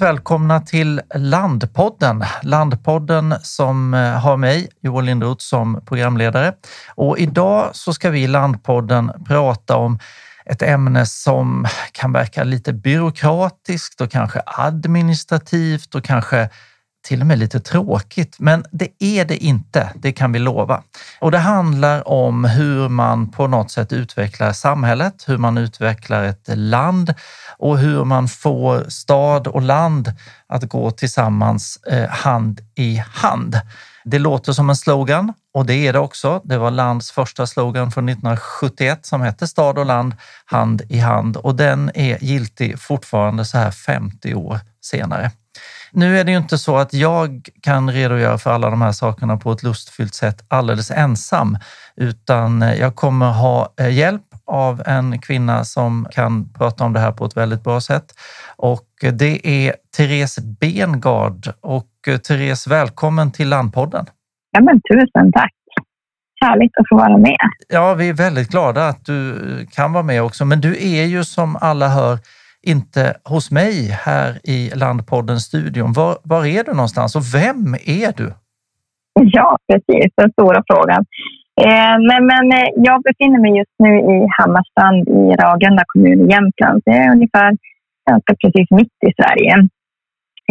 varmt välkomna till Landpodden. Landpodden som eh, har mig, Joel Lindroth, som programledare. Och idag så ska vi i Landpodden prata om ett ämne som kan verka lite byråkratiskt och kanske administrativt och kanske till och med lite tråkigt, men det är det inte. Det kan vi lova. Och det handlar om hur man på något sätt utvecklar samhället, hur man utvecklar ett land och hur man får stad och land att gå tillsammans eh, hand i hand. Det låter som en slogan och det är det också. Det var lands första slogan från 1971 som hette Stad och land hand i hand och den är giltig fortfarande så här 50 år senare. Nu är det ju inte så att jag kan redogöra för alla de här sakerna på ett lustfyllt sätt alldeles ensam, utan jag kommer ha eh, hjälp av en kvinna som kan prata om det här på ett väldigt bra sätt. Och det är Therese Bengard. Och eh, Therese, välkommen till Landpodden. Ja, men tusen tack. Härligt att få vara med. Ja, vi är väldigt glada att du kan vara med också. Men du är ju som alla hör inte hos mig här i Landpodden-studion. Var, var är du någonstans och vem är du? Ja, precis. Den stora frågan. Eh, men, men eh, jag befinner mig just nu i Hammarstrand i Ragunda kommun i Jämtland. Det är ungefär ganska precis mitt i Sverige.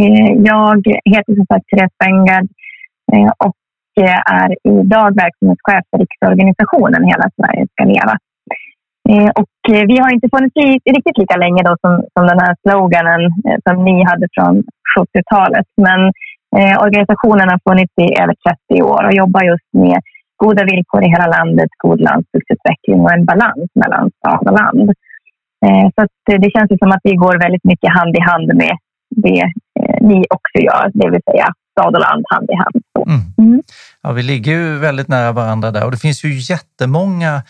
Eh, jag heter som sagt Therese Bengard eh, och eh, är idag verksamhetschef för riksorganisationen Hela Sverige ska leva. Eh, och eh, vi har inte funnits riktigt lika länge då som, som den här sloganen eh, som ni hade från 70-talet. Men eh, organisationen har funnits i över 30 år och jobbar just med goda villkor i hela landet, god landsbygdsutveckling och en balans mellan stad och land. Eh, så det känns som att vi går väldigt mycket hand i hand med det eh, ni också gör, det vill säga stad och land hand i hand. Mm. Mm. Ja, vi ligger ju väldigt nära varandra där och det finns ju jättemånga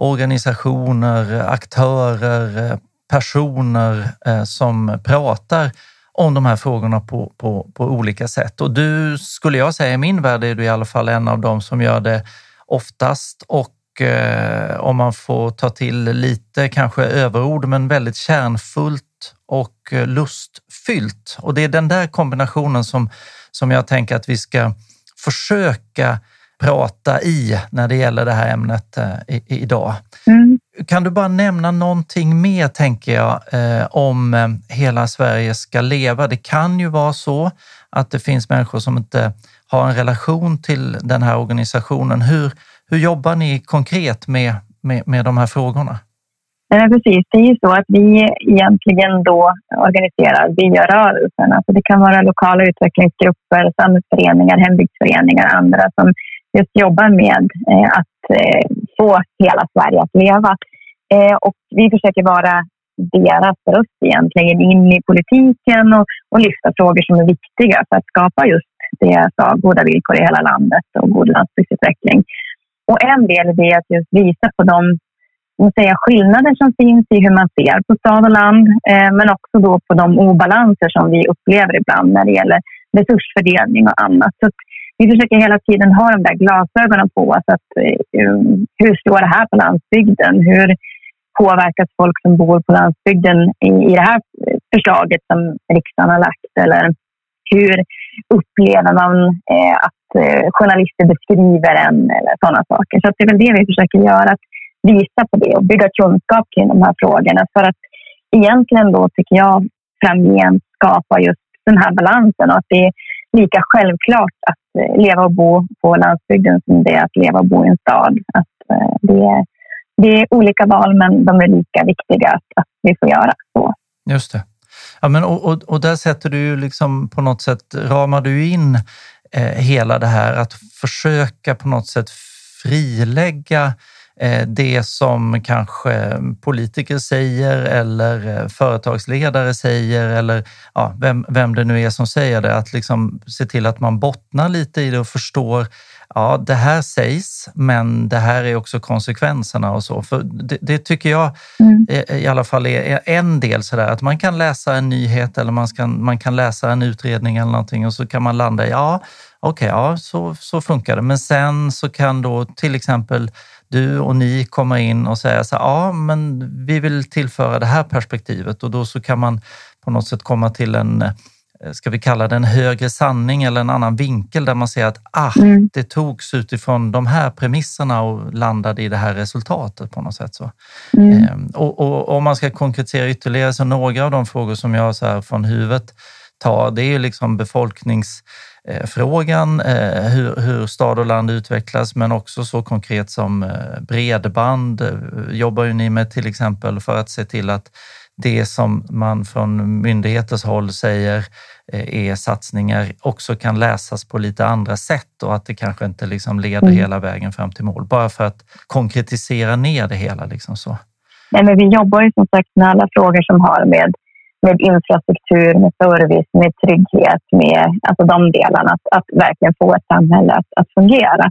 organisationer, aktörer, personer eh, som pratar om de här frågorna på, på, på olika sätt. Och du, skulle jag säga, i min värld är du i alla fall en av dem som gör det oftast och eh, om man får ta till lite kanske överord, men väldigt kärnfullt och eh, lustfyllt. Och det är den där kombinationen som, som jag tänker att vi ska försöka prata i när det gäller det här ämnet eh, i, idag. Mm. Kan du bara nämna någonting mer, tänker jag, eh, om eh, Hela Sverige ska leva? Det kan ju vara så att det finns människor som inte har en relation till den här organisationen. Hur, hur jobbar ni konkret med, med, med de här frågorna? Ja, precis, det är ju så att vi egentligen då organiserar byarörelsen. Alltså det kan vara lokala utvecklingsgrupper, samhällsföreningar, hembygdsföreningar och andra som just jobbar med eh, att eh, få hela Sverige att leva. Eh, och vi försöker vara deras röst egentligen in i politiken och, och lyfta frågor som är viktiga för att skapa just det jag sa, goda villkor i hela landet och god landsbygdsutveckling. Och en del i det är att just visa på de säga, skillnader som finns i hur man ser på stad och land, eh, men också då på de obalanser som vi upplever ibland när det gäller resursfördelning och annat. Så vi försöker hela tiden ha de där glasögonen på oss. Att, eh, um, hur slår det här på landsbygden? Hur påverkas folk som bor på landsbygden i, i det här eh, förslaget som riksdagen har lagt? Eller hur upplever man eh, att eh, journalister beskriver en eller sådana saker? Så det är väl det vi försöker göra, att visa på det och bygga kunskap kring de här frågorna för att egentligen då tycker jag framgent skapa just den här balansen och att det är lika självklart att eh, leva och bo på landsbygden som det är att leva och bo i en stad. Att eh, det, är, det är olika val, men de är lika viktiga att, att vi får göra så. Just det. Ja, men och, och, och där sätter du ju liksom på något sätt, ramar du in eh, hela det här att försöka på något sätt frilägga det som kanske politiker säger eller eh, företagsledare säger eller ja, vem, vem det nu är som säger det, att liksom se till att man bottnar lite i det och förstår ja, det här sägs, men det här är också konsekvenserna och så. För det, det tycker jag mm. i alla fall är en del sådär att man kan läsa en nyhet eller man kan, man kan läsa en utredning eller någonting och så kan man landa i ja, okej, okay, ja, så, så funkar det. Men sen så kan då till exempel du och ni kommer in och säger så här, ja men vi vill tillföra det här perspektivet och då så kan man på något sätt komma till en Eh, ska vi kalla det en högre sanning eller en annan vinkel där man ser att ah, mm. det togs utifrån de här premisserna och landade i det här resultatet på något sätt. Så. Mm. Ehm, och, och, om man ska konkretisera ytterligare så några av de frågor som jag så här från huvudet tar, det är ju liksom befolkningsfrågan, eh, hur, hur stad och land utvecklas, men också så konkret som eh, bredband jobbar ju ni med till exempel för att se till att det som man från myndigheters håll säger eh, är satsningar också kan läsas på lite andra sätt och att det kanske inte liksom leder mm. hela vägen fram till mål. Bara för att konkretisera ner det hela. Liksom så. Nej, men vi jobbar ju som sagt med alla frågor som har med, med infrastruktur, med service, med trygghet, med alltså de delarna. Att, att verkligen få ett samhälle att, att fungera.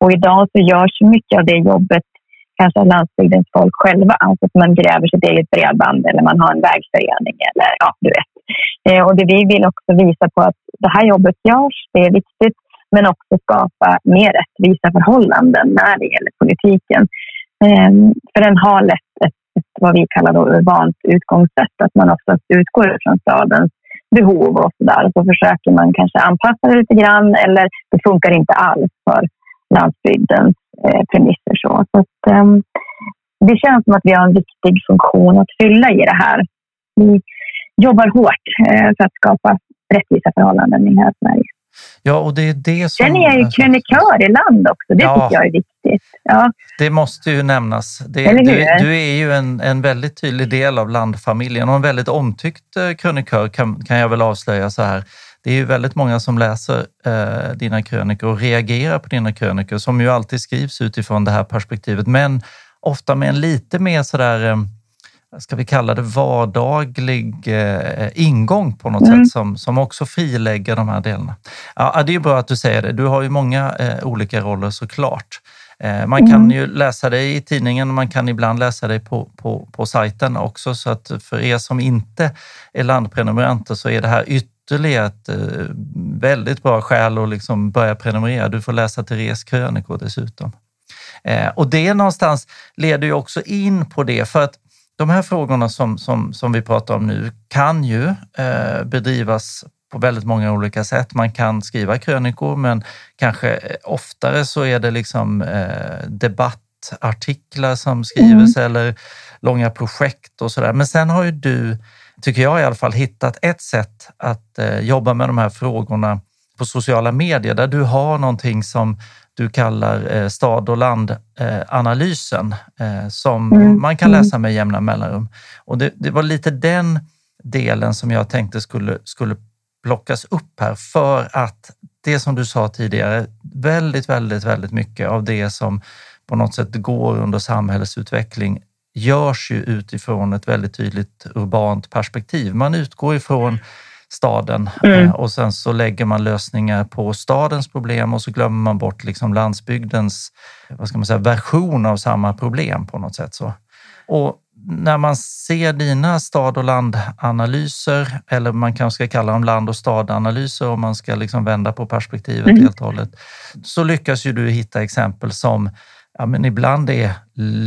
Och idag så görs mycket av det jobbet kanske av landsbygdens folk själva. Alltså att man gräver sitt eget bredband eller man har en vägförening eller ja, du vet. Eh, och det vi vill också visa på att det här jobbet görs, det är viktigt, men också skapa mer rättvisa förhållanden när det gäller politiken. Eh, för den har lätt ett, ett, vad vi kallar då urbant utgångssätt, att man oftast utgår från stadens behov och så där. Och så försöker man kanske anpassa det lite grann eller det funkar inte alls för landsbygdens eh, premisser. Så, så att, eh, det känns som att vi har en viktig funktion att fylla i det här. Vi jobbar hårt eh, för att skapa rättvisa förhållanden i hela Sverige. Ja, och det är det som... Sen är jag ju krönikör i land också. Det ja, tycker jag är viktigt. Ja. Det måste ju nämnas. Det, du, du, är ju en, en väldigt tydlig del av landfamiljen och en väldigt omtyckt eh, krönikör kan, kan jag väl avslöja så här det är ju väldigt många som läser eh, dina krönikor och reagerar på dina krönikor som ju alltid skrivs utifrån det här perspektivet, men ofta med en lite mer sådär, eh, ska vi kalla det vardaglig eh, ingång på något mm. sätt som, som också frilägger de här delarna. Ja, det är bra att du säger det. Du har ju många eh, olika roller såklart. Eh, man kan mm. ju läsa dig i tidningen och man kan ibland läsa dig på, på, på sajten också. Så att för er som inte är landprenumeranter så är det här ytterligare ytterligare ett eh, väldigt bra skäl att liksom börja prenumerera. Du får läsa Therese krönikor dessutom. Eh, och det någonstans leder ju också in på det, för att de här frågorna som, som, som vi pratar om nu kan ju eh, bedrivas på väldigt många olika sätt. Man kan skriva krönikor, men kanske oftare så är det liksom eh, debattartiklar som skrivs mm. eller långa projekt och sådär. Men sen har ju du tycker jag i alla fall, hittat ett sätt att eh, jobba med de här frågorna på sociala medier där du har någonting som du kallar eh, stad och landanalysen eh, som mm. man kan mm. läsa med jämna mellanrum. Och det, det, var lite den delen som jag tänkte skulle, skulle plockas upp här för att det som du sa tidigare, väldigt, väldigt, väldigt mycket av det som på något sätt går under samhällsutveckling görs ju utifrån ett väldigt tydligt urbant perspektiv. Man utgår ifrån staden mm. Eh, och sen så lägger man lösningar på stadens problem och så glömmer man bort liksom landsbygdens vad ska man säga, version av samma problem på något sätt. Så. Och när man ser dina stad och landanalyser, eller man kanske ska kalla dem land och stadanalyser om man ska liksom vända på perspektivet mm. helt och hållet, så lyckas ju du hitta exempel som ja, men ibland är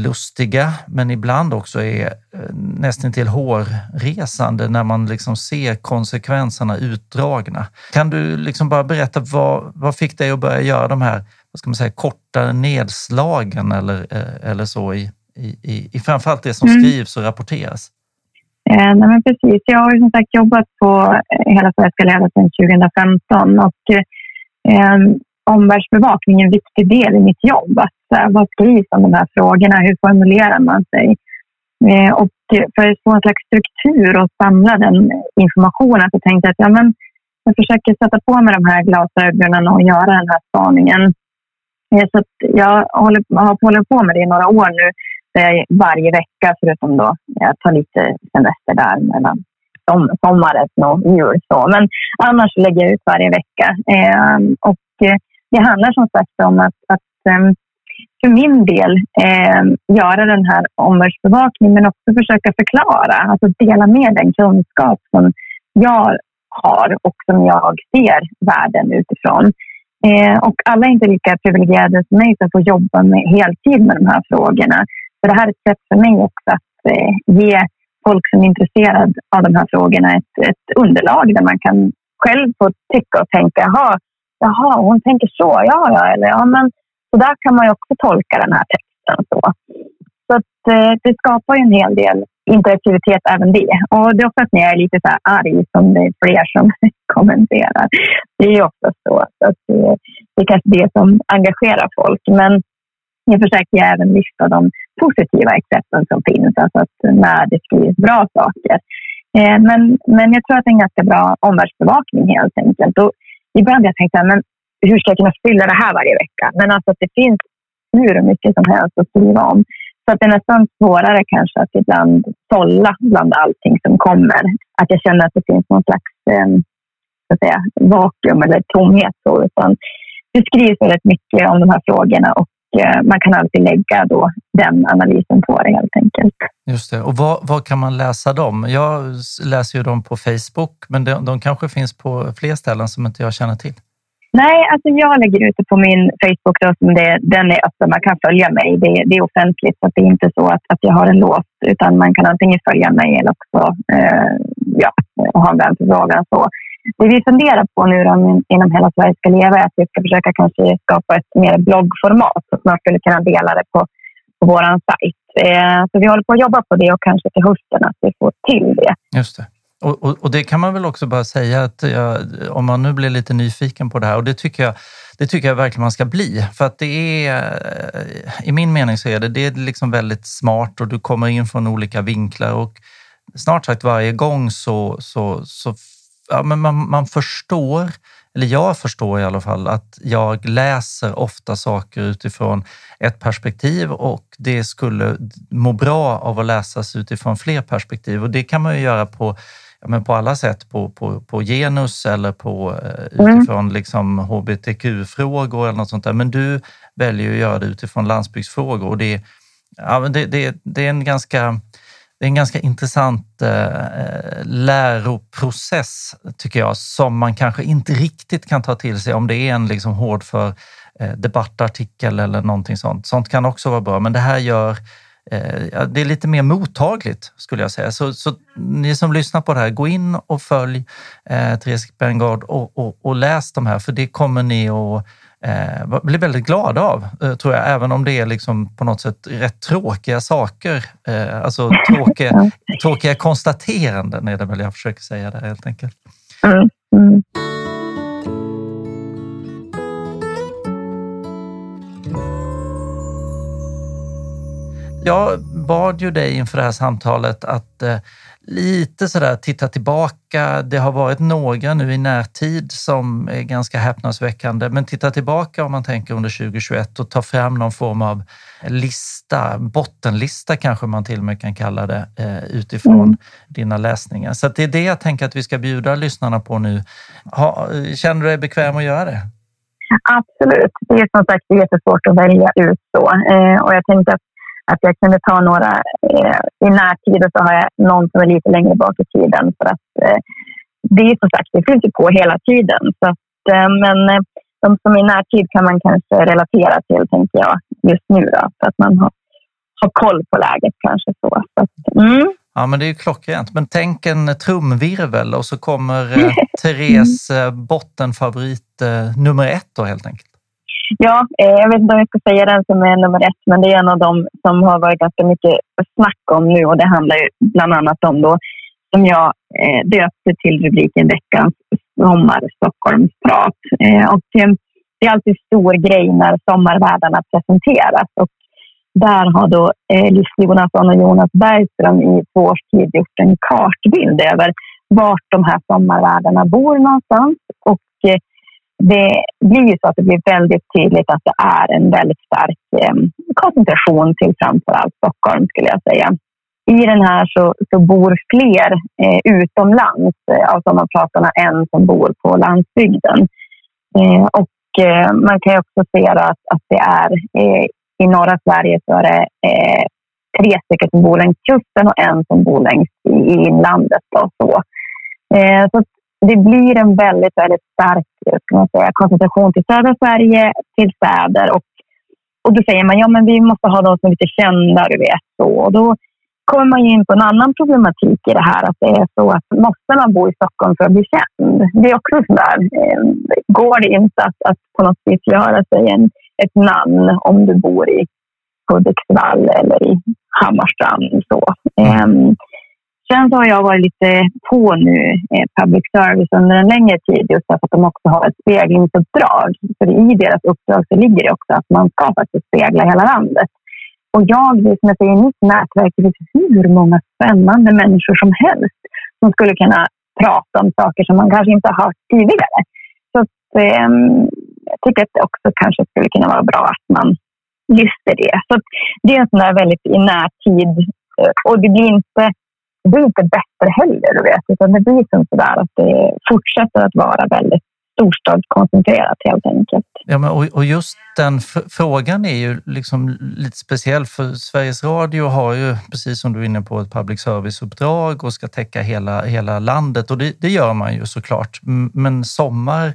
lustiga, men ibland också är eh, nästan till hårresande när man liksom ser konsekvenserna utdragna. Kan du liksom bara berätta vad, vad fick dig att börja göra de här vad ska man säga, korta nedslagen eller, eh, eller så i, i, i framförallt det som mm. skrivs och rapporteras? Eh, nej men precis. Jag har som sagt jobbat på eh, Hela Sverige ska leva sedan 2015 och eh, omvärldsbevakning är en viktig del i mitt jobb. Att, vad skrivs om de här frågorna? Hur formulerar man sig? Eh, och för att få en slags struktur och samla den informationen så tänkte jag att ja, men, jag försöker sätta på mig de här glasögonen och göra den här spaningen. Eh, så jag håller, har hållit på med det i några år nu, varje vecka förutom då jag tar lite semester där mellan som, sommaren och jul. Så. Men annars lägger jag ut varje vecka. Eh, och eh, det handlar som sagt om att, att ehm, för min del eh, göra den här omvärldsbevakningen men också försöka förklara, alltså dela med den kunskap som jag har och som jag ser världen utifrån. Eh, och alla är inte lika privilegierade som mig som får jobba med heltid med de här frågorna. Så det här är ett sätt för mig också att eh, ge folk som är intresserade av de här frågorna ett, ett underlag där man kan själv få tycka och tänka, jaha, jaha hon tänker så, ja, ja, eller ja, men så där kan man ju också tolka den här texten. Så, så att, eh, det skapar ju en hel del interaktivitet även det. Och det är oftast när jag är lite så här arg som det är fler som kommenterar. Det är ju ofta så. att det, det är kanske det som engagerar folk. Men jag försöker även lyfta de positiva exemplen som finns, alltså att eh, när det skrivs bra saker. Eh, men, men jag tror att det är en ganska bra omvärldsbevakning helt enkelt. Och ibland har jag tänkt att hur ska jag kunna fylla det här varje vecka? Men alltså att det finns hur mycket som helst att skriva om. Så att det är nästan svårare kanske att ibland sålla bland allting som kommer. Att jag känner att det finns någon slags eh, så att säga, vakuum eller tomhet. Så, utan det skrivs väldigt mycket om de här frågorna och eh, man kan alltid lägga då den analysen på det helt enkelt. Just det. Och var, var kan man läsa dem? Jag läser ju dem på Facebook, men de, de kanske finns på fler ställen som inte jag känner till. Nej, alltså jag lägger ut det på min Facebook. Då, som det, den är öppen, man kan följa mig. Det, det är offentligt, så det är inte så att, att jag har en låst. Utan man kan antingen följa mig eller också eh, ja, ha en vänförfrågan. Så. Det vi funderar på nu då, inom Hela Sverige ska leva är att vi ska försöka kanske skapa ett mer bloggformat. Så att man skulle kunna dela det på, på vår sajt. Eh, så vi håller på att jobba på det och kanske till hösten att vi får till det. Just det. Och, och, och, det kan man väl också bara säga att jag, om man nu blir lite nyfiken på det här och det tycker jag, det tycker jag verkligen man ska bli. För att det är, eh, i min mening så är det, det är liksom väldigt smart och du kommer in från olika vinklar och snart sagt varje gång så, så, så ja, men man, man förstår, eller jag förstår i alla fall, att jag läser ofta saker utifrån ett perspektiv och det skulle må bra av att läsas utifrån fler perspektiv och det kan man ju göra på ja, men på alla sätt på, på, på genus eller på, eh, mm. utifrån mm. liksom hbtq-frågor eller något sånt där. Men du väljer att göra det utifrån landsbygdsfrågor och det, ja, det, det, det är en ganska det är en ganska intressant eh, läroprocess, tycker jag, som man kanske inte riktigt kan ta till sig om det är en liksom hård för eh, debattartikel eller någonting sånt. Sånt kan också vara bra, men det här gör det är lite mer mottagligt skulle jag säga. Så, så ni som lyssnar på det här, gå in och följ eh, Therese Berngard och, och, och, läs de här, för det kommer ni att eh, bli väldigt glada av, eh, tror jag, även om det är liksom på något sätt rätt tråkiga saker. Eh, alltså tråkiga, tråkiga konstateranden är det väl jag försöker säga där helt enkelt. Mm. Mm. Jag bad ju dig inför det här samtalet att eh, lite sådär titta tillbaka. Det har varit några nu i närtid som är ganska häpnadsväckande, men titta tillbaka om man tänker under 2021 och ta fram någon form av lista, bottenlista kanske man till och med kan kalla det, eh, utifrån mm. dina läsningar. Så det är det jag tänker att vi ska bjuda lyssnarna på nu. Ha, känner du dig bekväm att göra det? Absolut. Det är som sagt jättesvårt att välja ut så. Eh, och jag tänkte att att jag kunde ta några eh, i närtid och så har jag någon som är lite längre bak i tiden. För att eh, det är som sagt, det fylls ju på hela tiden. Så att, eh, men eh, de som är i närtid kan man kanske relatera till, tänker jag, just nu. Då, så att man har, har koll på läget kanske. Så. så att, mm. Ja, men det är ju klockrent. Men tänk en trumvirvel och så kommer eh, Therese eh, bottenfavorit eh, nummer ett då helt enkelt. Ja, eh, jag vet inte om jag ska säga den som är nummer ett, men det är en av dem som har varit ganska mycket snack om nu och det handlar ju bland annat om då som jag eh, döpte till rubriken Veckans sommar Stockholmsprat. Eh, och eh, det är alltid stor grej när sommarvärdarna presenteras och där har då eh, Liv Jonasson och Jonas Bergström i två års tid gjort en kartbild över vart de här sommarvärdarna bor någonstans och det blir ju så att det blir väldigt tydligt att det är en väldigt stark eh, koncentration till framför allt Stockholm skulle jag säga. I den här så, så bor fler eh, utomlands eh, av sommarpratarna än som bor på landsbygden. Eh, och eh, man kan också se att, att det är eh, i norra Sverige så är det eh, tre stycken som bor längs kusten och en som bor längst i, i inlandet. Och så. Eh, så det blir en väldigt, väldigt stark ska man säga, koncentration till södra Sverige, till städer och, och då säger man ja men vi måste ha de som är lite kända, du vet. Så. Och då kommer man in på en annan problematik i det här, att det är så att måste man bo i Stockholm för att bli känd? Det är också sådär, eh, går det inte att, att på något vis göra sig en, ett namn om du bor i Hudiksvall eller i Hammarstrand. Så. Um, Sen så har jag varit lite på nu eh, public service under en längre tid just för att de också har ett speglingsuppdrag. För i deras uppdrag så ligger det också att man ska faktiskt spegla hela landet. Och jag, som jag säger, i mitt nätverk det finns hur många spännande människor som helst som skulle kunna prata om saker som man kanske inte har hört tidigare. Så att, eh, jag tycker att det också kanske skulle kunna vara bra att man lyfter det. Så det är en sån där väldigt i närtid eh, och det blir inte det blir inte bättre heller, du vet. Utan det blir som sådär att det fortsätter att vara väldigt storstadskoncentrerat helt enkelt. Ja, men och, och just den frågan är ju liksom lite speciell för Sveriges Radio har ju, precis som du är inne på, ett public service-uppdrag och ska täcka hela, hela landet och det, det gör man ju såklart. Men Sommar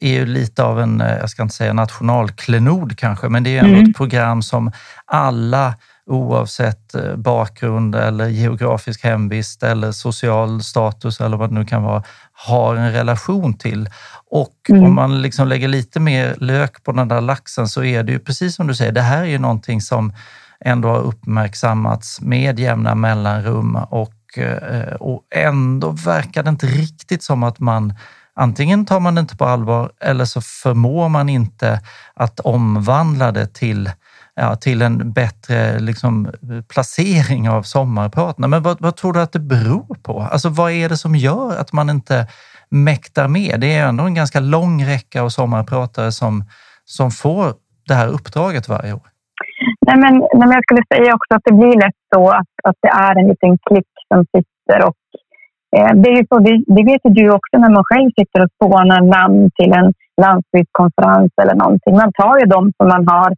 är ju lite av en, jag ska inte säga nationalklenod kanske, men det är ändå mm. ett program som alla oavsett eh, bakgrund eller geografisk hemvist eller social status eller vad det nu kan vara, har en relation till. Och mm. om man liksom lägger lite mer lök på den där laxen så är det ju precis som du säger, det här är ju någonting som ändå har uppmärksammats med jämna mellanrum och, eh, och ändå verkar det inte riktigt som att man Antingen tar man det inte på allvar eller så förmår man inte att omvandla det till ja, till en bättre liksom, placering av sommarpratarna. Men vad, vad, tror du att det beror på? Alltså vad är det som gör att man inte mäktar med? Det är ändå en ganska lång räcka av sommarpratare som, som får det här uppdraget varje år. Nej, men, men jag skulle säga också att det blir lätt så att, att det är en liten klick som sitter och eh, det, är så, det, det vet ju du också när man själv sitter och spånar namn till en landsbygdskonferens eller någonting. Man tar ju de som man har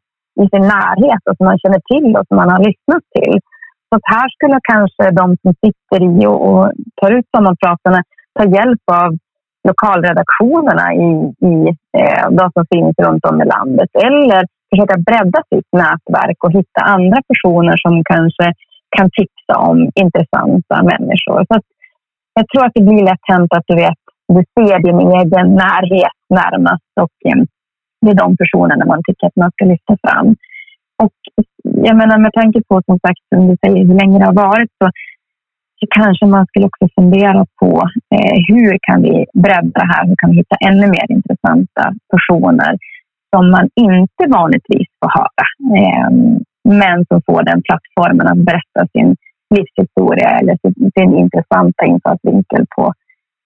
i sin närhet och som man känner till och som man har lyssnat till. Så här skulle kanske de som sitter i och, och tar ut sommarpratarna ta hjälp av lokalredaktionerna i, i eh, de som finns runt om i landet eller försöka bredda sitt nätverk och hitta andra personer som kanske kan tipsa om intressanta människor. Så jag tror att det blir lätt hänt att du vet, du ser din egen närhet närmast och eh, det är de personerna man tycker att man ska lyfta fram. Och jag menar med tanke på som sagt, som du säger, hur länge det har varit så, så kanske man skulle också fundera på eh, hur kan vi bredda det här? Hur kan vi hitta ännu mer intressanta personer som man inte vanligtvis får höra, eh, men som får den plattformen att berätta sin livshistoria eller sin, sin intressanta infallsvinkel på,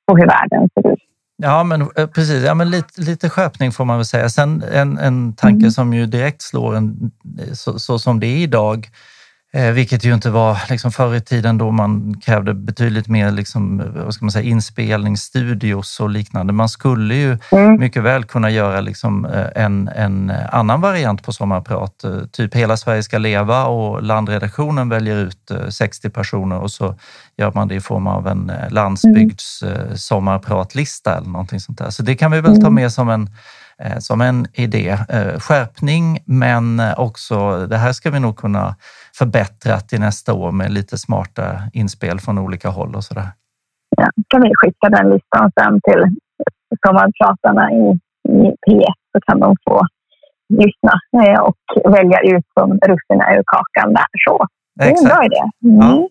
på hur världen ser ut. Ja, men eh, precis. Ja, men lite, lite skärpning får man väl säga. Sen en, en tanke mm. som ju direkt slår en så, så som det är idag Eh, vilket ju inte var liksom förr i tiden då man krävde betydligt mer liksom, vad ska man säga, inspelningsstudios och liknande. Man skulle ju mm. mycket väl kunna göra liksom eh, en, en annan variant på Sommarprat. Eh, typ Hela Sverige ska leva och landredaktionen väljer ut 60 personer och så gör man det i form av en landsbygds mm. sommarpratlista eller någonting sånt där. Så det kan vi väl ta mm. med som en som en idé. Skärpning, men också det här ska vi nog kunna förbättra till nästa år med lite smarta inspel från olika håll och sådär. Ja, kan vi skicka den listan sen till sommarpratarna i, i P1 så kan de få lyssna eh, och välja ut som russinen ur kakan där. Så det är en bra idé. Mm. Ja.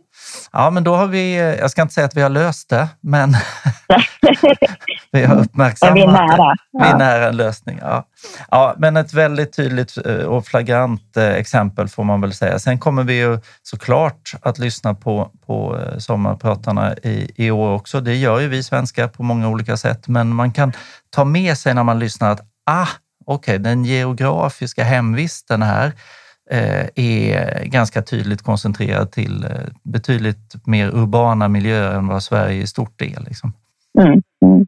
Ja, men då har vi, jag ska inte säga att vi har löst det, men vi har uppmärksammat vi är nära. det. Vi är nära en lösning. Ja. ja, men ett väldigt tydligt eh, och flagrant eh, exempel får man väl säga. Sen kommer vi ju såklart att lyssna på, på eh, sommarpratarna i, i år också. Det gör ju vi svenskar på många olika sätt, men man kan ta med sig när man lyssnar att ah, okej, okay, den geografiska hemvisten här Eh, är ganska tydligt koncentrerad till eh, betydligt mer urbana miljöer än vad Sverige i stort är. Liksom. Mm. Mm.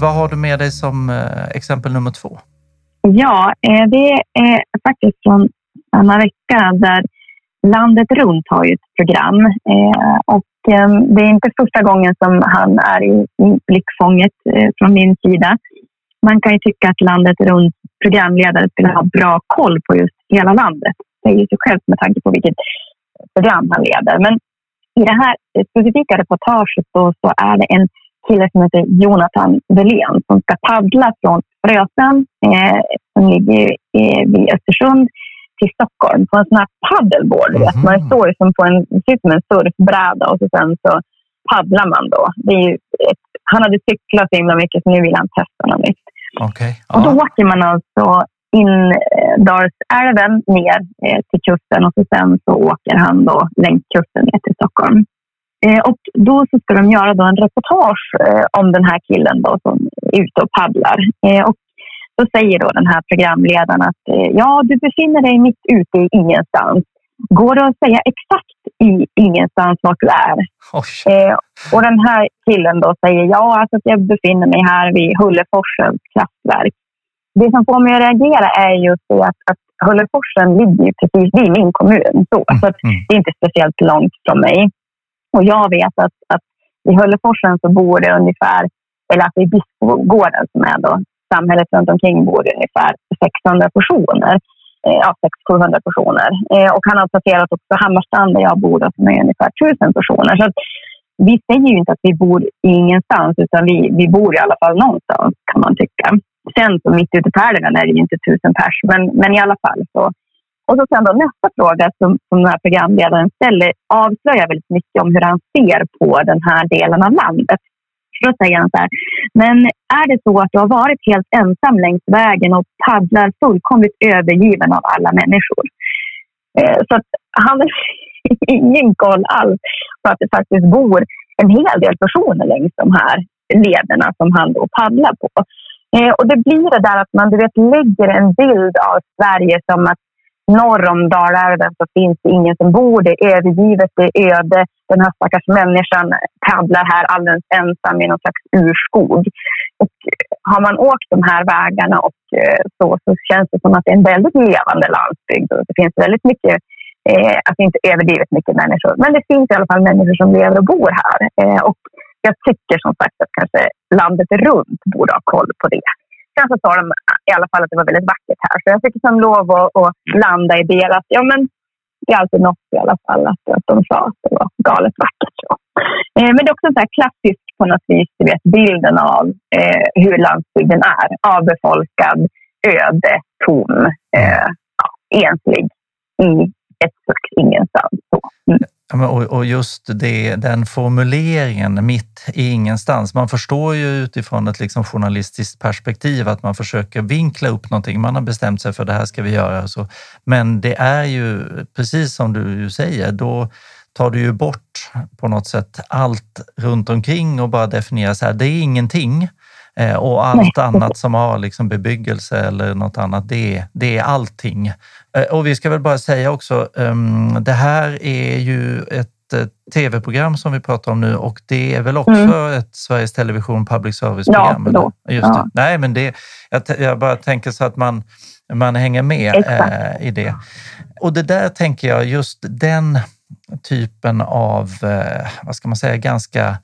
Vad har du med dig som eh, exempel nummer två? Ja, det är faktiskt från samma vecka där Landet runt har ju ett program eh, och eh, Ehm, det är inte första gången som han är i, blickfånget eh, från min sida. Man kan ju tycka att Landet runt programledare skulle ha bra koll på just hela landet. Det är ju sig självt med tanke på vilket program han leder. Men i det här specifika reportaget då, så är det en kille som heter Jonathan Velén som ska paddla från Frösön, eh, som ligger eh, vid Östersund, till Stockholm på en sån här paddleboard. Mm -hmm. Man står som på en, som en surfbräda och så sen så paddlar man då. Ett, han hade cyklat så himla mycket så nu vill han testa något nytt. Okay. Och då åker man alltså in eh, Dalsälven ner eh, till kusten och så sen så åker han då längs kusten ner till Stockholm. Eh, och då så ska de göra då en reportage eh, om den här killen då som är ute och paddlar. Eh, och då säger då den här programledaren att eh, ja, du befinner dig mitt ute i ingenstans. Går det att säga exakt i ingenstans vart du är? Eh, och den här killen då säger ja, alltså att jag befinner mig här vid Hulleforsens kraftverk. Det som får mig att reagera är just det att, att Hulleforsen ligger precis vid min kommun. Så, mm. så mm. det är inte speciellt långt från mig. Och jag vet att, att i Hulleforsen så bor det ungefär, eller att i Bispgården som är då samhället runt omkring bor det ungefär 600 personer. Eh, ja, 600-700 personer. Eh, och han har placerat också Hammarstrand där jag bor som är ungefär 1000 personer. Så vi säger ju inte att vi bor ingenstans utan vi, vi bor i alla fall någonstans kan man tycka. Sen så mitt ute på älven är det ju inte tusen pers, men, men i alla fall så. Och så sen då nästa fråga som, som den här programledaren ställer avslöjar väldigt mycket om hur han ser på den här delen av landet. Då säger han så här, men är det så att du har varit helt ensam längs vägen och paddlar fullkomligt övergiven av alla människor? Eh, så att han har ingen koll alls på att det faktiskt bor en hel del personer längs de här lederna som han då paddlar på. Eh, och det blir det där att man du vet, lägger en bild av Sverige som att norr om Dalälven så finns det ingen som bor. Det är övergivet, det är öde. Den här stackars människan paddlar här alldeles ensam i någon slags urskog. Och har man åkt de här vägarna och eh, så, så känns det som att det är en väldigt levande landsbygd. Och det finns väldigt mycket, eh, alltså inte överdrivet mycket människor, men det finns i alla fall människor som lever och bor här. Eh, och jag tycker som sagt att kanske landet runt borde ha koll på det Kanske tar de i alla fall att det var väldigt vackert här. Så jag fick som lov att, att landa i det. Att, ja, men det är alltid något i alla fall att, att de sa att det var galet vackert. Så. Eh, men det är också så här klassisk på något vis, du vet, bilden av eh, hur landsbygden är. Avbefolkad, öde, tom, eh, ja, enslig i ett slags ingenstans. Så. Mm. Mm. Och just det, den formuleringen, mitt i ingenstans. Man förstår ju utifrån ett liksom journalistiskt perspektiv att man försöker vinkla upp någonting. Man har bestämt sig för det här ska vi göra. Så. Men det är ju precis som du säger, då tar du ju bort på något sätt allt runt omkring och bara definierar så här, det är ingenting. Eh, och allt annat som har liksom bebyggelse eller något annat, det, det är allting. Eh, och vi ska väl bara säga också, ehm, det här är ju ett tv-program som vi pratar om nu och det är väl också mm. ett Sveriges Television public service-program? Ja, Just ja. Nej, men det, jag, jag, bara tänker så att man, man hänger med eh, i det. Och det där tänker jag, just den typen av, eh, vad ska man säga, ganska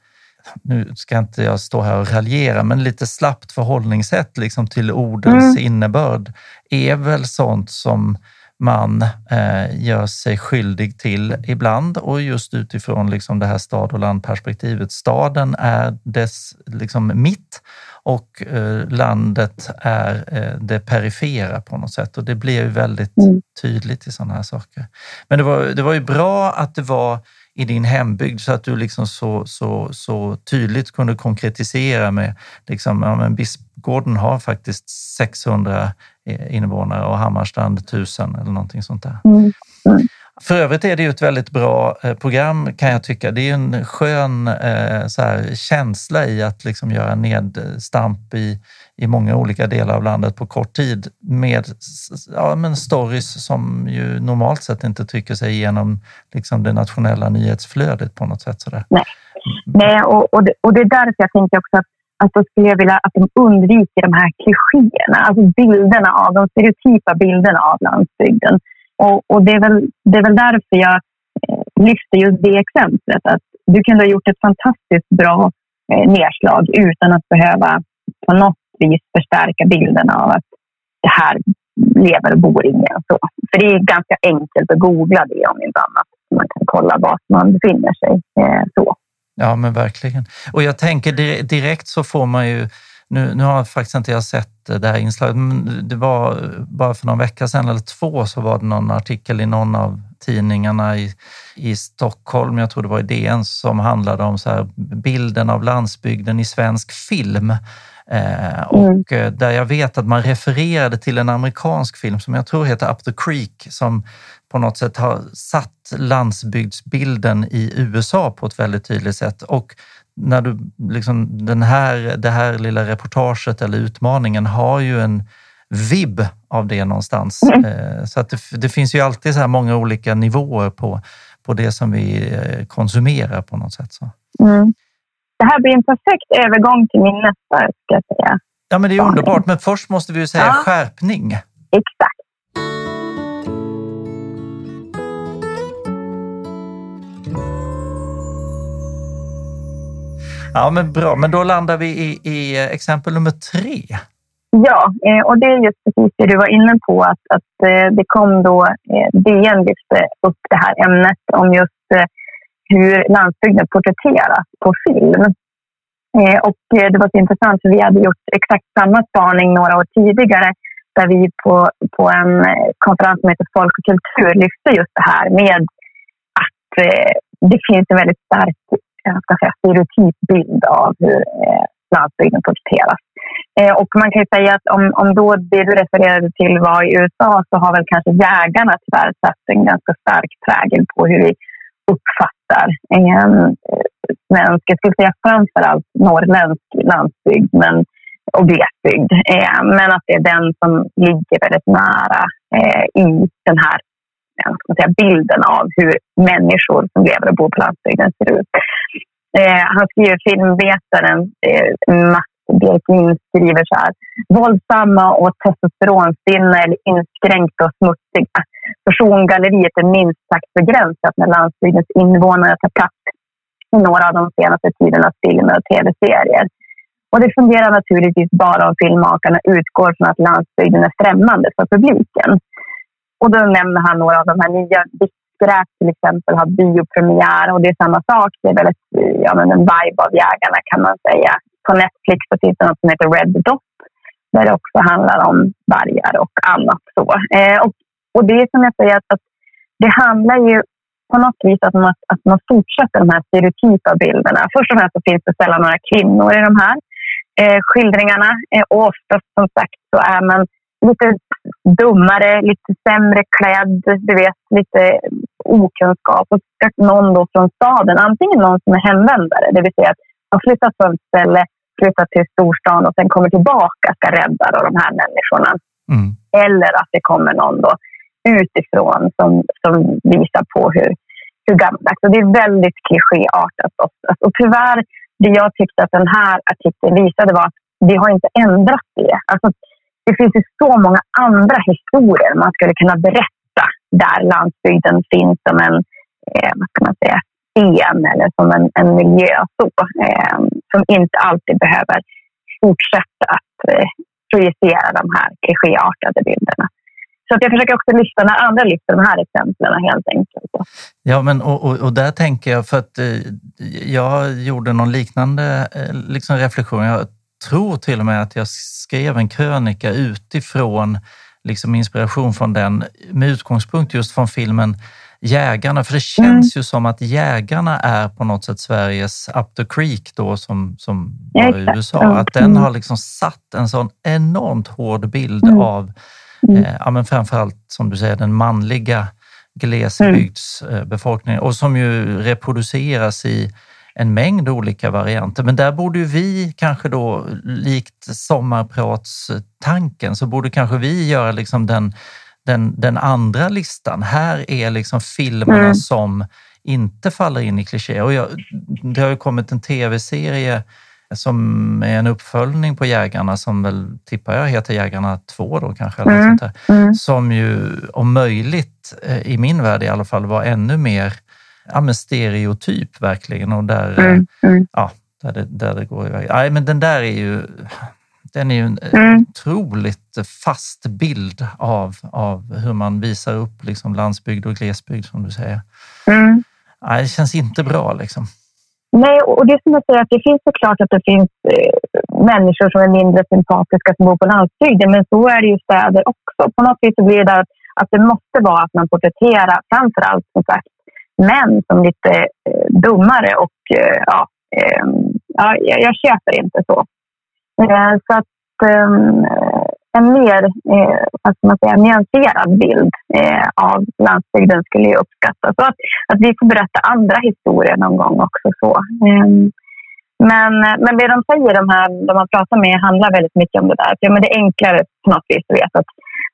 nu ska inte jag stå här och raljera, men lite slappt förhållningssätt liksom till ordens mm. innebörd är väl sånt som man eh, gör sig skyldig till ibland och just utifrån liksom det här stad och landperspektivet. Staden är dess liksom mitt och eh, landet är eh, det perifera på något sätt och det blir ju väldigt mm. tydligt i sådana här saker. Men det var, det var ju bra att det var i din hembygd så att du liksom så, så, så tydligt kunde konkretisera med liksom, ja, men Bispgården har faktiskt 600 invånare och Hammarstrand 1000 eller någonting sånt där. Mm. Mm. För övrigt är det ju ett väldigt bra eh, program kan jag tycka. Det är en skön eh, så här, känsla i att liksom göra nedstamp i, i många olika delar av landet på kort tid med, ja, men stories som ju normalt sett inte trycker sig igenom liksom det nationella nyhetsflödet på något sätt. Sådär. Nej, Nej och, och, det, och det är därför jag tänker också att att då skulle jag vilja att de undviker de här klichéerna, alltså bilderna av, de stereotypa bilderna av landsbygden. Och, och det, är väl, det är väl därför jag eh, lyfter just det exemplet. Att du kunde ha gjort ett fantastiskt bra eh, nedslag utan att behöva på något vis förstärka bilden av att det här lever och bor ingen. Så. För det är ganska enkelt att googla det om inte annat. Man kan kolla var man befinner sig. Eh, så. Ja, men verkligen. Och jag tänker direkt så får man ju nu, nu har faktiskt inte jag sett det här inslaget, men det var bara för någon vecka sedan eller två så var det någon artikel i någon av tidningarna i, i Stockholm, jag tror det var i DN, som handlade om så här, bilden av landsbygden i svensk film. Eh, och mm. där jag vet att man refererade till en amerikansk film som jag tror heter Up the Creek som på något sätt har satt landsbygdsbilden i USA på ett väldigt tydligt sätt. Och när du, liksom, den här, det här lilla reportaget eller utmaningen har ju en vibb av det någonstans. Mm. Eh, så att det, det, finns ju alltid så här många olika nivåer på, på det som vi eh, konsumerar på något sätt. Så. Mm. Det här blir en perfekt övergång till min nästa, ska jag säga. Ja, men det är underbart. Men först måste vi ju säga ja. skärpning. Exakt. Ja, men bra. Men då landar vi i, i exempel nummer tre. Ja, eh, och det är just precis det du var inne på, att, att eh, det kom då, eh, DN lyfte upp det här ämnet om just hur landsbygden porträtteras på film. Eh, och eh, det var så intressant, för vi hade gjort exakt samma spaning några år tidigare, där vi på, på en eh, konferens som heter Folk och kultur lyfte just det här med att det finns en väldigt stark jag ska säga, stereotyp bild av hur eh, landsbygden porträtteras. Eh, och man kan ju säga att om, om då det du refererade till var i USA så har väl kanske jägarna tyvärr satt en ganska stark prägel på hur vi uppfattar en eh, svensk, jag skulle säga framförallt norrländsk landsbygd men, och glesbygd. Eh, men att det är den som ligger väldigt nära eh, i den här ska säga, bilden av hur människor som lever och bor på landsbygden ser ut. Eh, han skriver, filmvetaren eh, Mats Björklin skriver så här. Våldsamma och testosteronstinna eller inskränkta och smutsiga. Persongalleriet är minst sagt begränsat när landsbygdens invånare tar plats i några av de senaste tidernas filmer och tv-serier. Och det fungerar naturligtvis bara om filmmakarna utgår från att landsbygden är främmande för publiken. Och då nämner han några av de här nya. Vittskräp till exempel har biopremiär och det är samma sak. Det är väldigt ja, men en vibe av jägarna kan man säga. På Netflix så finns det något som heter Red Dot där det också handlar om vargar och annat. Så. Eh, och, och det är som jag säger, att, att det handlar ju på något vis att man, att man fortsätter de här stereotypa bilderna. Först och främst så finns det sällan några kvinnor i de här eh, skildringarna. Eh, och oftast som sagt så är man lite dummare, lite sämre klädd, du vet, lite okunskap. Och ska någon då från staden, antingen någon som är hemvändare, det vill säga att man flyttat från ett ställe, flyttat till storstan och sen kommer tillbaka ska rädda då de här människorna. Mm. Eller att det kommer någon då utifrån som, som visar på hur, hur gammaldags. det är väldigt klichéartat oftast. Och tyvärr, det jag tyckte att den här artikeln visade var att vi har inte ändrat det. Alltså, det finns ju så många andra historier man skulle kunna berätta där landsbygden finns som en, eh, vad ska man säga, scen eller som en, en miljö så, eh, som inte alltid behöver fortsätta att eh, projicera de här klichéartade bilderna. Så att jag försöker också lyfta när andra lyfter de här exemplen helt enkelt. Ja, men och, och, och där tänker jag, för att eh, jag gjorde någon liknande eh, liksom reflektion. Jag tror till och med att jag skrev en krönika utifrån liksom inspiration från den med utgångspunkt just från filmen Jägarna, för det känns mm. ju som att Jägarna är på något sätt Sveriges Up the Creek då som, som var i USA. Att den har liksom satt en sån enormt hård bild mm. av, mm. eh, ja, men framförallt som du säger, den manliga glesbygdsbefolkningen och som ju reproduceras i en mängd olika varianter. Men där borde vi kanske då, likt sommarpratstanken, så borde kanske vi göra liksom den, den, den andra listan. Här är liksom filmerna mm. som inte faller in i kliché. Och jag, det har ju kommit en tv-serie som är en uppföljning på Jägarna som väl, tippar jag, heter Jägarna 2 då kanske. Eller Mm. sånt där, Mm. som ju om möjligt, eh, i min värld i alla fall, var ännu mer ja, stereotyp verkligen och där, eh, Mm. Mm. ja, där, det, där det går iväg. Nej, men den där är ju, den är ju en Mm. otroligt fast bild av, av hur man visar upp liksom landsbygd och glesbygd som du säger. Mm. Nej, det känns inte bra liksom. Nej, och det som jag säger, att det finns såklart att det finns eh, människor som är mindre sympatiska som bor på landsbygden, men så är det ju i städer också. På något vis så blir det att, att det måste vara att man porträtterar framför allt som sagt män som lite eh, dummare och eh, ja, eh, ja, jag, jag köper inte så. Eh, så att ehm, en mer eh, vad ska man säga, nyanserad bild eh, av landsbygden skulle jag uppskatta. Så att, att vi får berätta andra historier någon gång också. Så. Ehm, men, men det de säger, de här de man pratar med, handlar väldigt mycket om det där. För, ja, men det är enklare på något vis vet, att,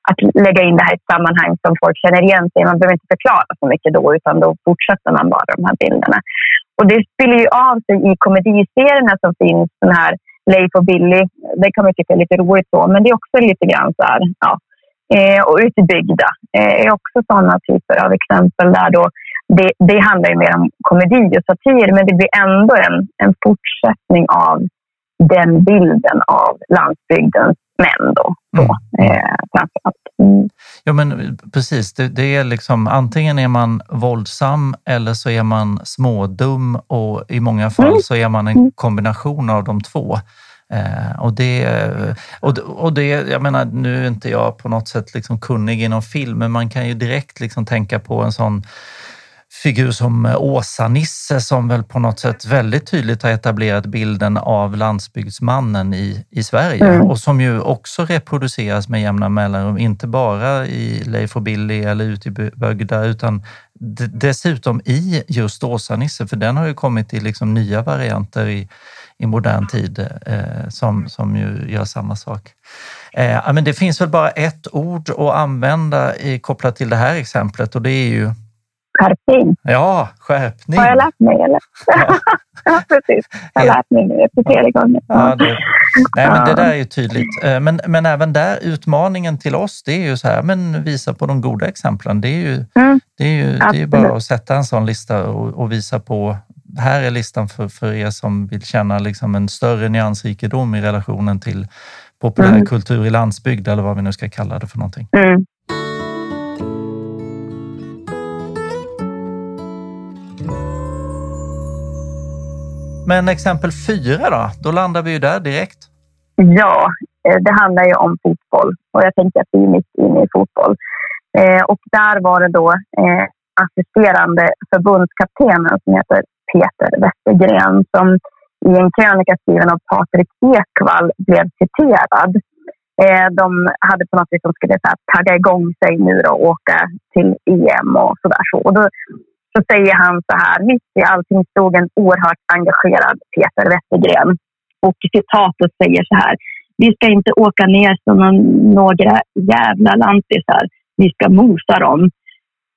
att lägga in det här i ett sammanhang som folk känner igen sig Man behöver inte förklara så mycket då, utan då fortsätter man bara de här bilderna. Och det spiller ju av sig i komediserierna som finns, den här Leif och Billy. Det kan man tycka är lite roligt så, men det är också lite grann så här, ja. Eh, och utbyggda eh, är också sådana typer av exempel där då det, det handlar ju mer om komedi och satir, men det blir ändå en, en fortsättning av den bilden av landsbygdens män då. Så, eh, framförallt. Mm. Ja, men precis. Det, det är liksom antingen är man våldsam eller så är man smådum och i många fall Mm. så är man en kombination av de två. Eh, och det, och, och det, jag menar, nu är inte jag på något sätt liksom kunnig inom film, men man kan ju direkt liksom tänka på en sån figur som Åsa-Nisse som väl på något sätt väldigt tydligt har etablerat bilden av landsbygdsmannen i, i Sverige Mm. och som ju också reproduceras med jämna mellanrum, inte bara i Leif och Billy eller ute i bygda utan dessutom i just Åsa-Nisse, för den har ju kommit i liksom nya varianter i, i modern tid eh, som, som ju gör samma sak. Eh, men det finns väl bara ett ord att använda i, kopplat till det här exemplet och det är ju Skärpning. Ja, skärpning. Har jag lärt mig eller? ja, precis. Jag har lärt mig nu efter tredje gången. Ja, det, nej, men det där är ju tydligt. Eh, Men, men även där, utmaningen till oss, det är ju så här, men visa på de goda exemplen. Det är ju, Mm. det är ju, det är bara att sätta en sån lista och, och visa på, här är listan för, för er som vill känna liksom en större nyansrikedom i relationen till populärkultur Mm. i landsbygd eller vad vi nu ska kalla det för någonting. Mm. Men exempel fyra då, då landar vi ju där direkt. Ja, eh, det handlar ju om fotboll och jag tänker att vi är mitt inne i fotboll. Eh, och där var det då eh, assisterande förbundskaptenen som heter Peter Westergren som i en krönika skriven av Patrik Ekwall blev citerad. Eh, de hade på något vis de skulle så här, tagga igång sig nu då och åka till EM och sådär. Så. Och då, så säger han så här, mitt i allting stod en oerhört engagerad Peter Wettergren. Och citatet säger så här, vi ska inte åka ner som några jävla lantisar, vi ska mosa dem.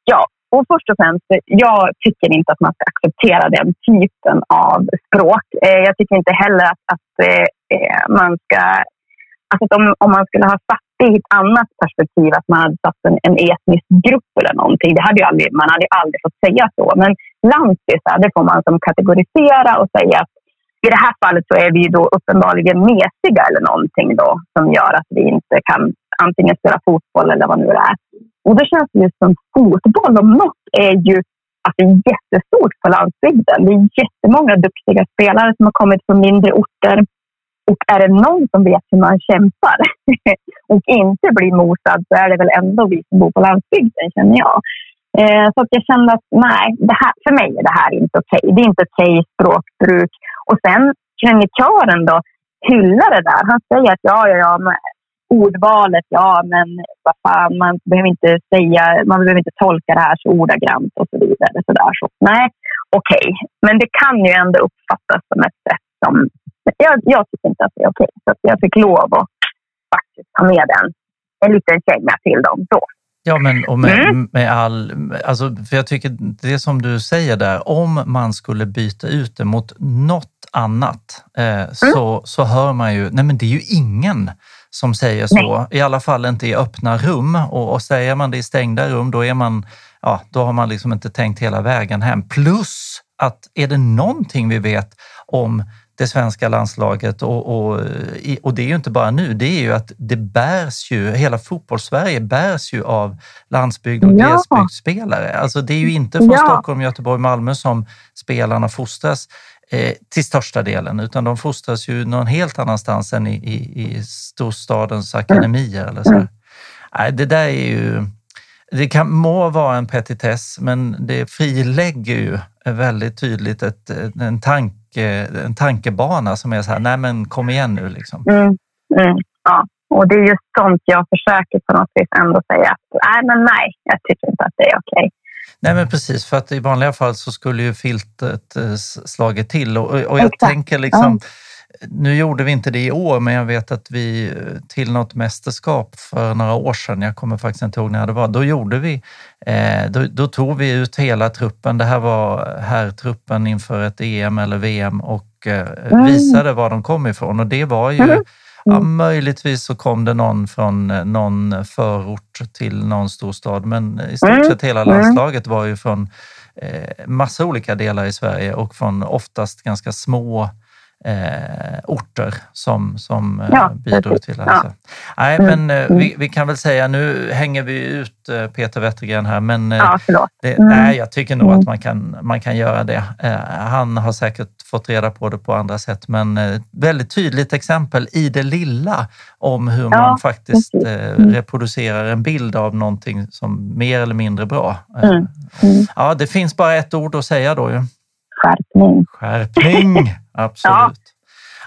Ja, och först och främst, jag tycker inte att man ska acceptera den typen av språk. Eh, jag tycker inte heller att, att eh, eh, man ska... Alltså att om, om man skulle ha satt det i ett annat perspektiv, att man hade satt en, en etnisk grupp eller någonting, det hade ju aldrig, man hade ju aldrig fått säga så. Men lantisar, det får man som kategorisera och säga att i det här fallet så är vi då uppenbarligen mesiga eller någonting då som gör att vi inte kan antingen spela fotboll eller vad nu det är. Och då känns det ju som fotboll om något är ju att det är jättestort på landsbygden. Det är jättemånga duktiga spelare som har kommit från mindre orter. Och är det någon som vet hur man kämpar och inte blir mosad så är det väl ändå vi som bor på landsbygden, känner jag. Eh, så att jag kände att nej, det här, för mig är det här inte okej. Det är inte okej språkbruk. Och sen krönikören då hyllar det där. Han säger att ja, ja, ja, ordvalet, ja, men vad fan, man behöver inte säga, man behöver inte tolka det här så ordagrant och så vidare. Så där, så. Nej, okej. Men det kan ju ändå uppfattas som ett sätt som... Jag, jag tycker inte att det är okej. Så att jag fick lov att faktiskt ta med den. En liten känga till dem. Så. Ja, men och med, mm. med all... Alltså, för jag tycker det som du säger där, om man skulle byta ut det mot något annat eh, mm. så, så hör man ju, nej men det är ju ingen som säger så, nej. i alla fall inte i öppna rum. Och, och säger man det i stängda rum, då, är man, ja, då har man liksom inte tänkt hela vägen hem. Plus att är det någonting vi vet om det svenska landslaget och, och, och det är ju inte bara nu, det är ju att det bärs ju, hela fotbollssverige bärs ju av landsbygd och ja. glesbygdsspelare. Alltså det är ju inte från ja. Stockholm, Göteborg, Malmö som spelarna fostras eh, till största delen, utan de fostras ju någon helt annanstans än i, i, i storstadens akademier. Eller så. Nej, det där är ju... Det kan, må vara en petitess, men det frilägger ju väldigt tydligt ett, en tanke en tankebana som är så här, nej men kom igen nu liksom. Mm, mm, ja, och det är just sånt jag försöker på något vis ändå säga att nej, men nej, jag tycker inte att det är okej. Okay. Nej men precis, för att i vanliga fall så skulle ju filtret eh, slagit till och, och jag Exakt. tänker liksom ja nu gjorde vi inte det i år, men jag vet att vi eh, till något mästerskap för några år sedan, jag kommer faktiskt inte ihåg när det var, då gjorde vi, eh, då, då, tog vi ut hela truppen. Det här var här truppen inför ett EM eller VM och eh, mm. visade var de kom ifrån och det var ju mm. Ja, möjligtvis så kom det någon från någon förort till någon storstad, men i stort mm. sett hela landslaget var ju från massa olika delar i Sverige och från oftast ganska små eh, orter som, som eh, ja, bidrog till det. Ja. Nej, mm. men eh, vi, mm. vi, kan väl säga, nu hänger vi ut eh, Peter Wettergren här, men ja, det, mm. nej, jag tycker nog att man kan, man kan göra det. Han har säkert fått reda på det på andra sätt, men väldigt tydligt exempel i det lilla om hur man faktiskt reproducerar en bild av någonting som mer eller mindre bra. Ja, det finns bara ett ord att säga då ju. Skärpning. Skärpning, absolut. Ja.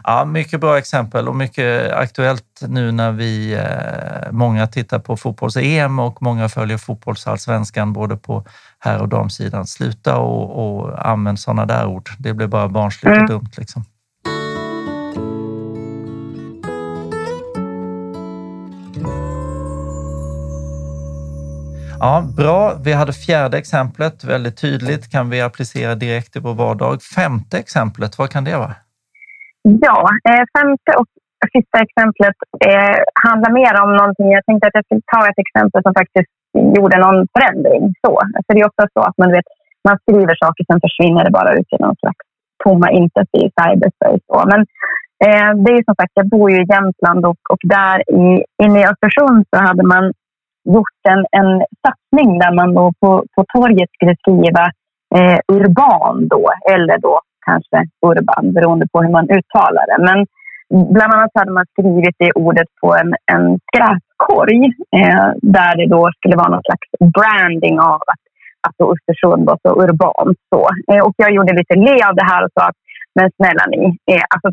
Ja, mycket bra exempel och mycket aktuellt nu när vi, eh, många tittar på fotbolls-EM och många följer fotbollsallsvenskan både på herr och damsidan. Sluta och, och använd sådana där ord. Det blir bara barnsligt mm. och dumt. Liksom. Ja, bra. Vi hade fjärde exemplet, väldigt tydligt, kan vi applicera direkt i vår vardag. Femte exemplet, vad kan det vara? Ja, eh, femte och sista exemplet eh, handlar mer om någonting. Jag tänkte att jag skulle ta ett exempel som faktiskt gjorde någon förändring. Så. Alltså det är ofta så att man, vet, man skriver saker, sen försvinner det bara ut i någon slags tomma intet i cyberspace. Så. Men eh, det är som sagt, jag bor ju i Jämtland och, och där i, inne i Östersund så hade man gjort en, en satsning där man då på, på torget skulle skriva eh, urban då, eller då kanske urban beroende på hur man uttalar det. Men bland annat hade man skrivit det ordet på en, en skräpkorg eh, där det då skulle vara någon slags branding av att, att Östersund var så urbant. Så. Eh, och jag gjorde lite le av det här och sa att men snälla ni, eh, alltså,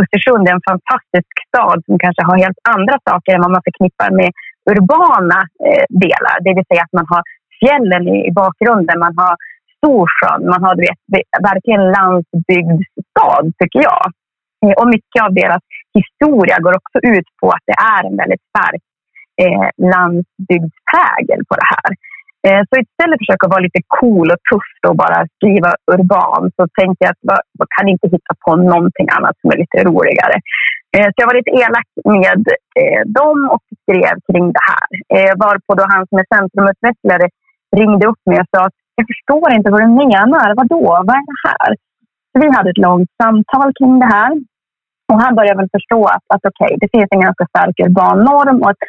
Östersund är en fantastisk stad som kanske har helt andra saker än vad man förknippar med urbana eh, delar. Det vill säga att man har fjällen i, i bakgrunden, man har Storsjön, man har du vet, verkligen landsbygdsstad tycker jag. Eh, och mycket av deras historia går också ut på att det är en väldigt stark eh, landsbygdsprägel på det här. Eh, så istället för att försöka vara lite cool och tuff och bara skriva urban så tänkte jag att jag kan inte hitta på någonting annat som är lite roligare. Eh, så jag var lite elak med eh, dem och skrev kring det här. Eh, varpå då han som är centrumutvecklare ringde upp mig och sa att jag förstår inte vad du menar. Vadå? Vad är det här? Så vi hade ett långt samtal kring det här. Och han började väl förstå att, att okay, det finns en ganska stark urban norm och att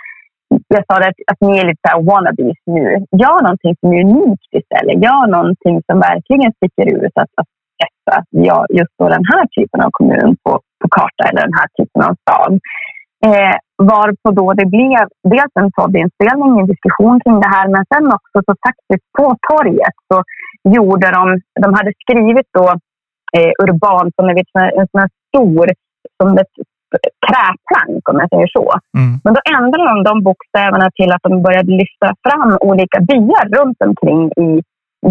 jag sa att, att ni är lite så wannabes nu. Gör någonting som är unikt istället. Gör någonting som verkligen sticker ut. Att, att sätta ja, just då den här typen av kommun på, på karta eller den här typen av stad. Eh, varpå då det blev dels en poddinspelning, en diskussion kring det här, men sen också så faktiskt på torget så gjorde de, de hade skrivit då eh, urban som en, en sån här stor, som ett träplank om jag säger så. Mm. Men då ändrade de de bokstäverna till att de började lyfta fram olika byar runt omkring i,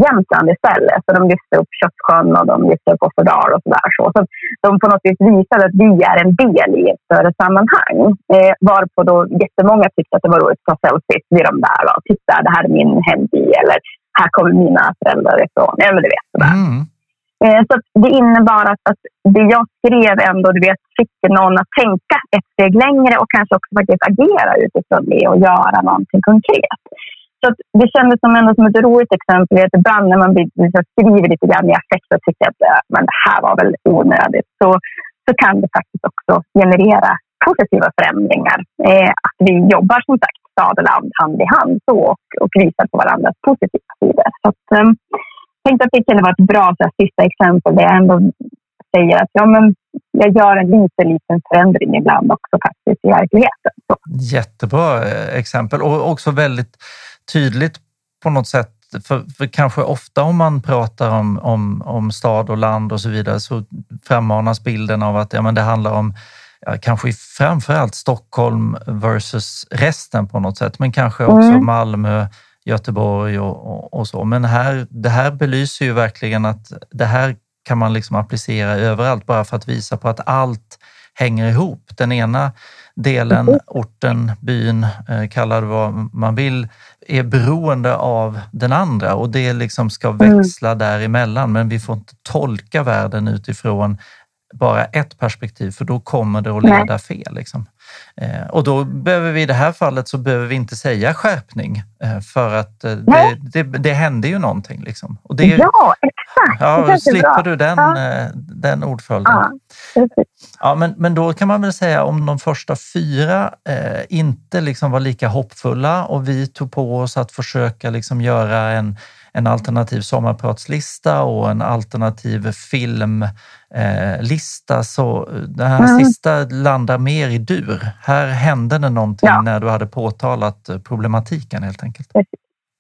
Jämtland istället. Så de lyfte upp Köttsjön och de lyfte upp Offerdal och sådär. Så, så de på något vis visade att vi är en del i ett större sammanhang. Eh, varpå då jättemånga tyckte att det var roligt att ta selfies vid de där. Och, Titta, det här är min hemby. Eller här kommer mina föräldrar ifrån. Ja, men du vet sådär. Mm. Eh, så det innebar att, att det jag skrev ändå du vet, fick någon att tänka ett steg längre och kanske också faktiskt agera utifrån det och göra någonting konkret. Så det kändes som, ändå som ett roligt exempel. Att ibland när man liksom skriver lite grann i affekt och tycker att eh, men det här var väl onödigt, så, så kan det faktiskt också generera positiva förändringar. Eh, att vi jobbar som sagt stad och land hand i hand så, och, och visar på varandras positiva sidor. Så att, eh, tänkte att det kunde vara ett bra så här, sista exempel där jag ändå säger att ja, men jag gör en liten, liten förändring ibland också faktiskt i verkligheten. Så. Jättebra eh, exempel och också väldigt tydligt på något sätt för, för, kanske ofta om man pratar om, om, om stad och land och så vidare så frammanas bilden av att ja, men det handlar om ja, kanske framförallt Stockholm versus resten på något sätt, men kanske också mm. Malmö, Göteborg och, och, och, så. Men här, det här belyser ju verkligen att det här kan man liksom applicera överallt bara för att visa på att allt hänger ihop. Den ena delen, mm. orten, byn, eh, kalla det vad man vill, är beroende av den andra och det liksom ska mm. växla mm. däremellan. Men vi får inte tolka världen utifrån bara ett perspektiv för då kommer det att leda fel. Liksom. Eh, och då behöver vi i det här fallet så behöver vi inte säga skärpning eh, för att eh, det, det, det händer ju någonting. Liksom. Och det, ja, exakt. Ja, och slipper du den, ja. den ordföljden. Ja, ja, men, men då kan man väl säga om de första fyra eh, inte liksom var lika hoppfulla och vi tog på oss att försöka liksom göra en en alternativ sommarpratslista och en alternativ filmlista. Så det här mm. sista landar mer i dur. Här hände det någonting ja. när du hade påtalat problematiken helt enkelt. Precis.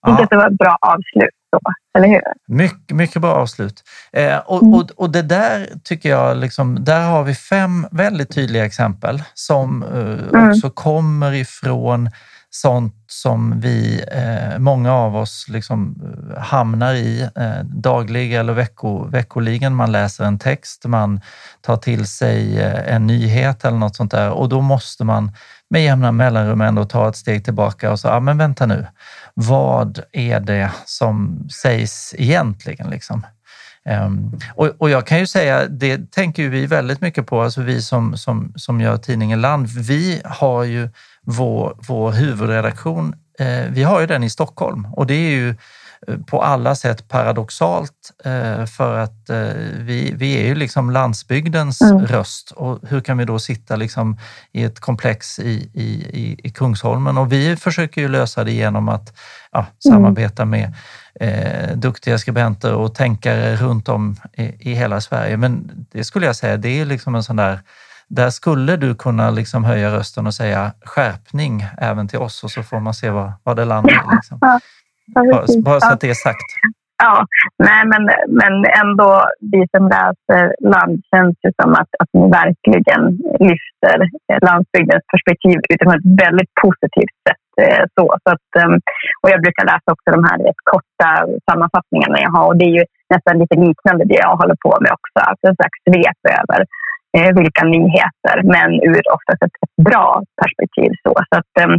Jag tycker att det var ett bra avslut. Så, eller hur? Mycket, mycket bra avslut. Eh, och, mm. och, och, det där tycker jag, liksom, där har vi fem väldigt tydliga exempel som eh, mm. också kommer ifrån sånt som vi, eh, många av oss, liksom eh, hamnar i eh, dagligen eller vecko, veckoligen. Man läser en text, man tar till sig eh, en nyhet eller något sånt där och då måste man med jämna mellanrum ändå ta ett steg tillbaka och säga, ah, men vänta nu, vad är det som sägs egentligen? Liksom? Um, och, och, jag kan ju säga, det tänker vi väldigt mycket på, alltså vi som, som, som gör tidningen Land. Vi har ju vår, vår huvudredaktion, eh, vi har ju den i Stockholm och det är ju på alla sätt paradoxalt eh, för att eh, vi, vi är ju liksom landsbygdens mm. röst och hur kan vi då sitta liksom i ett komplex i, i, i Kungsholmen? Och vi försöker ju lösa det genom att ja, samarbeta mm. med eh, duktiga skribenter och tänkare runt om i, i hela Sverige. Men det skulle jag säga, det är liksom en sån där där skulle du kunna liksom höja rösten och säga skärpning även till oss och så får man se vad, vad det landar i. Liksom. Bara, bara så att det är sagt. Ja, nej, men, men ändå, vi som läser land känns det som att, att ni verkligen lyfter landsbygdens perspektiv utifrån ett väldigt positivt sätt. Eh, så, så att, ehm, och jag brukar läsa också de här rätt korta sammanfattningarna jag har och det är ju nästan lite liknande det jag håller på med också. Alltså en slags svep över eh, vilka nyheter, men ur oftast ett, ett bra perspektiv. Så, så att, um,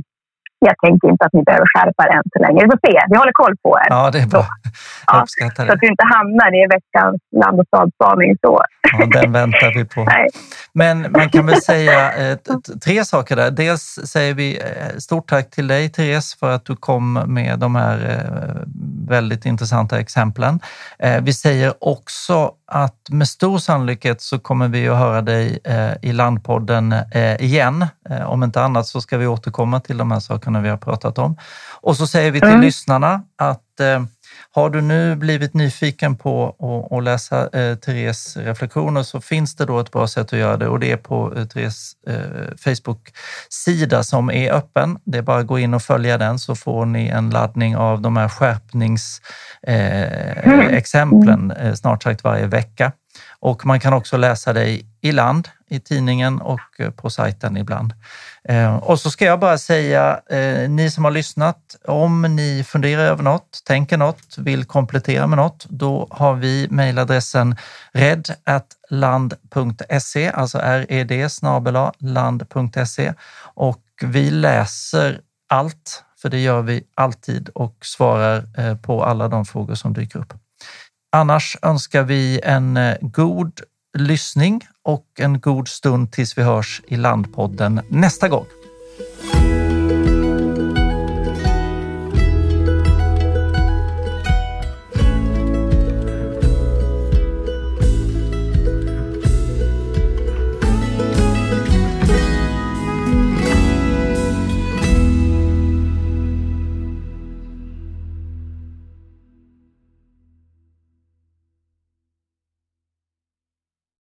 jag tänker inte att ni behöver skärpa er än så länge. Vi får se. Vi håller koll på er. Ja, det är bra. Det. Så att du inte hamnar i veckans land och stadsspaning. Ja, den väntar vi på. Nej. Men man kan väl säga eh, tre saker där. Dels säger vi eh, stort tack till dig, Therese, för att du kom med de här eh, väldigt intressanta exemplen. Eh, vi säger också att med stor sannolikhet så kommer vi att höra dig i Landpodden igen. Om inte annat så ska vi återkomma till de här sakerna vi har pratat om. Och så säger vi till mm. lyssnarna att har du nu blivit nyfiken på att läsa eh, Therese reflektioner så finns det då ett bra sätt att göra det och det är på eh, Therese eh, Facebook-sida som är öppen. Det är bara att gå in och följa den så får ni en laddning av de här skärpningsexemplen eh, mm. eh, snart sagt varje vecka. Och man kan också läsa dig i land, i tidningen och eh, på sajten ibland. Eh, och så ska jag bara säga, eh, ni som har lyssnat, om ni funderar över något, tänker något, vill komplettera med något, då har vi mejladressen red.land.se, alltså red land.se och vi läser allt, för det gör vi alltid och svarar på alla de frågor som dyker upp. Annars önskar vi en eh, god lyssning och en god stund tills vi hörs i Landpodden nästa gång.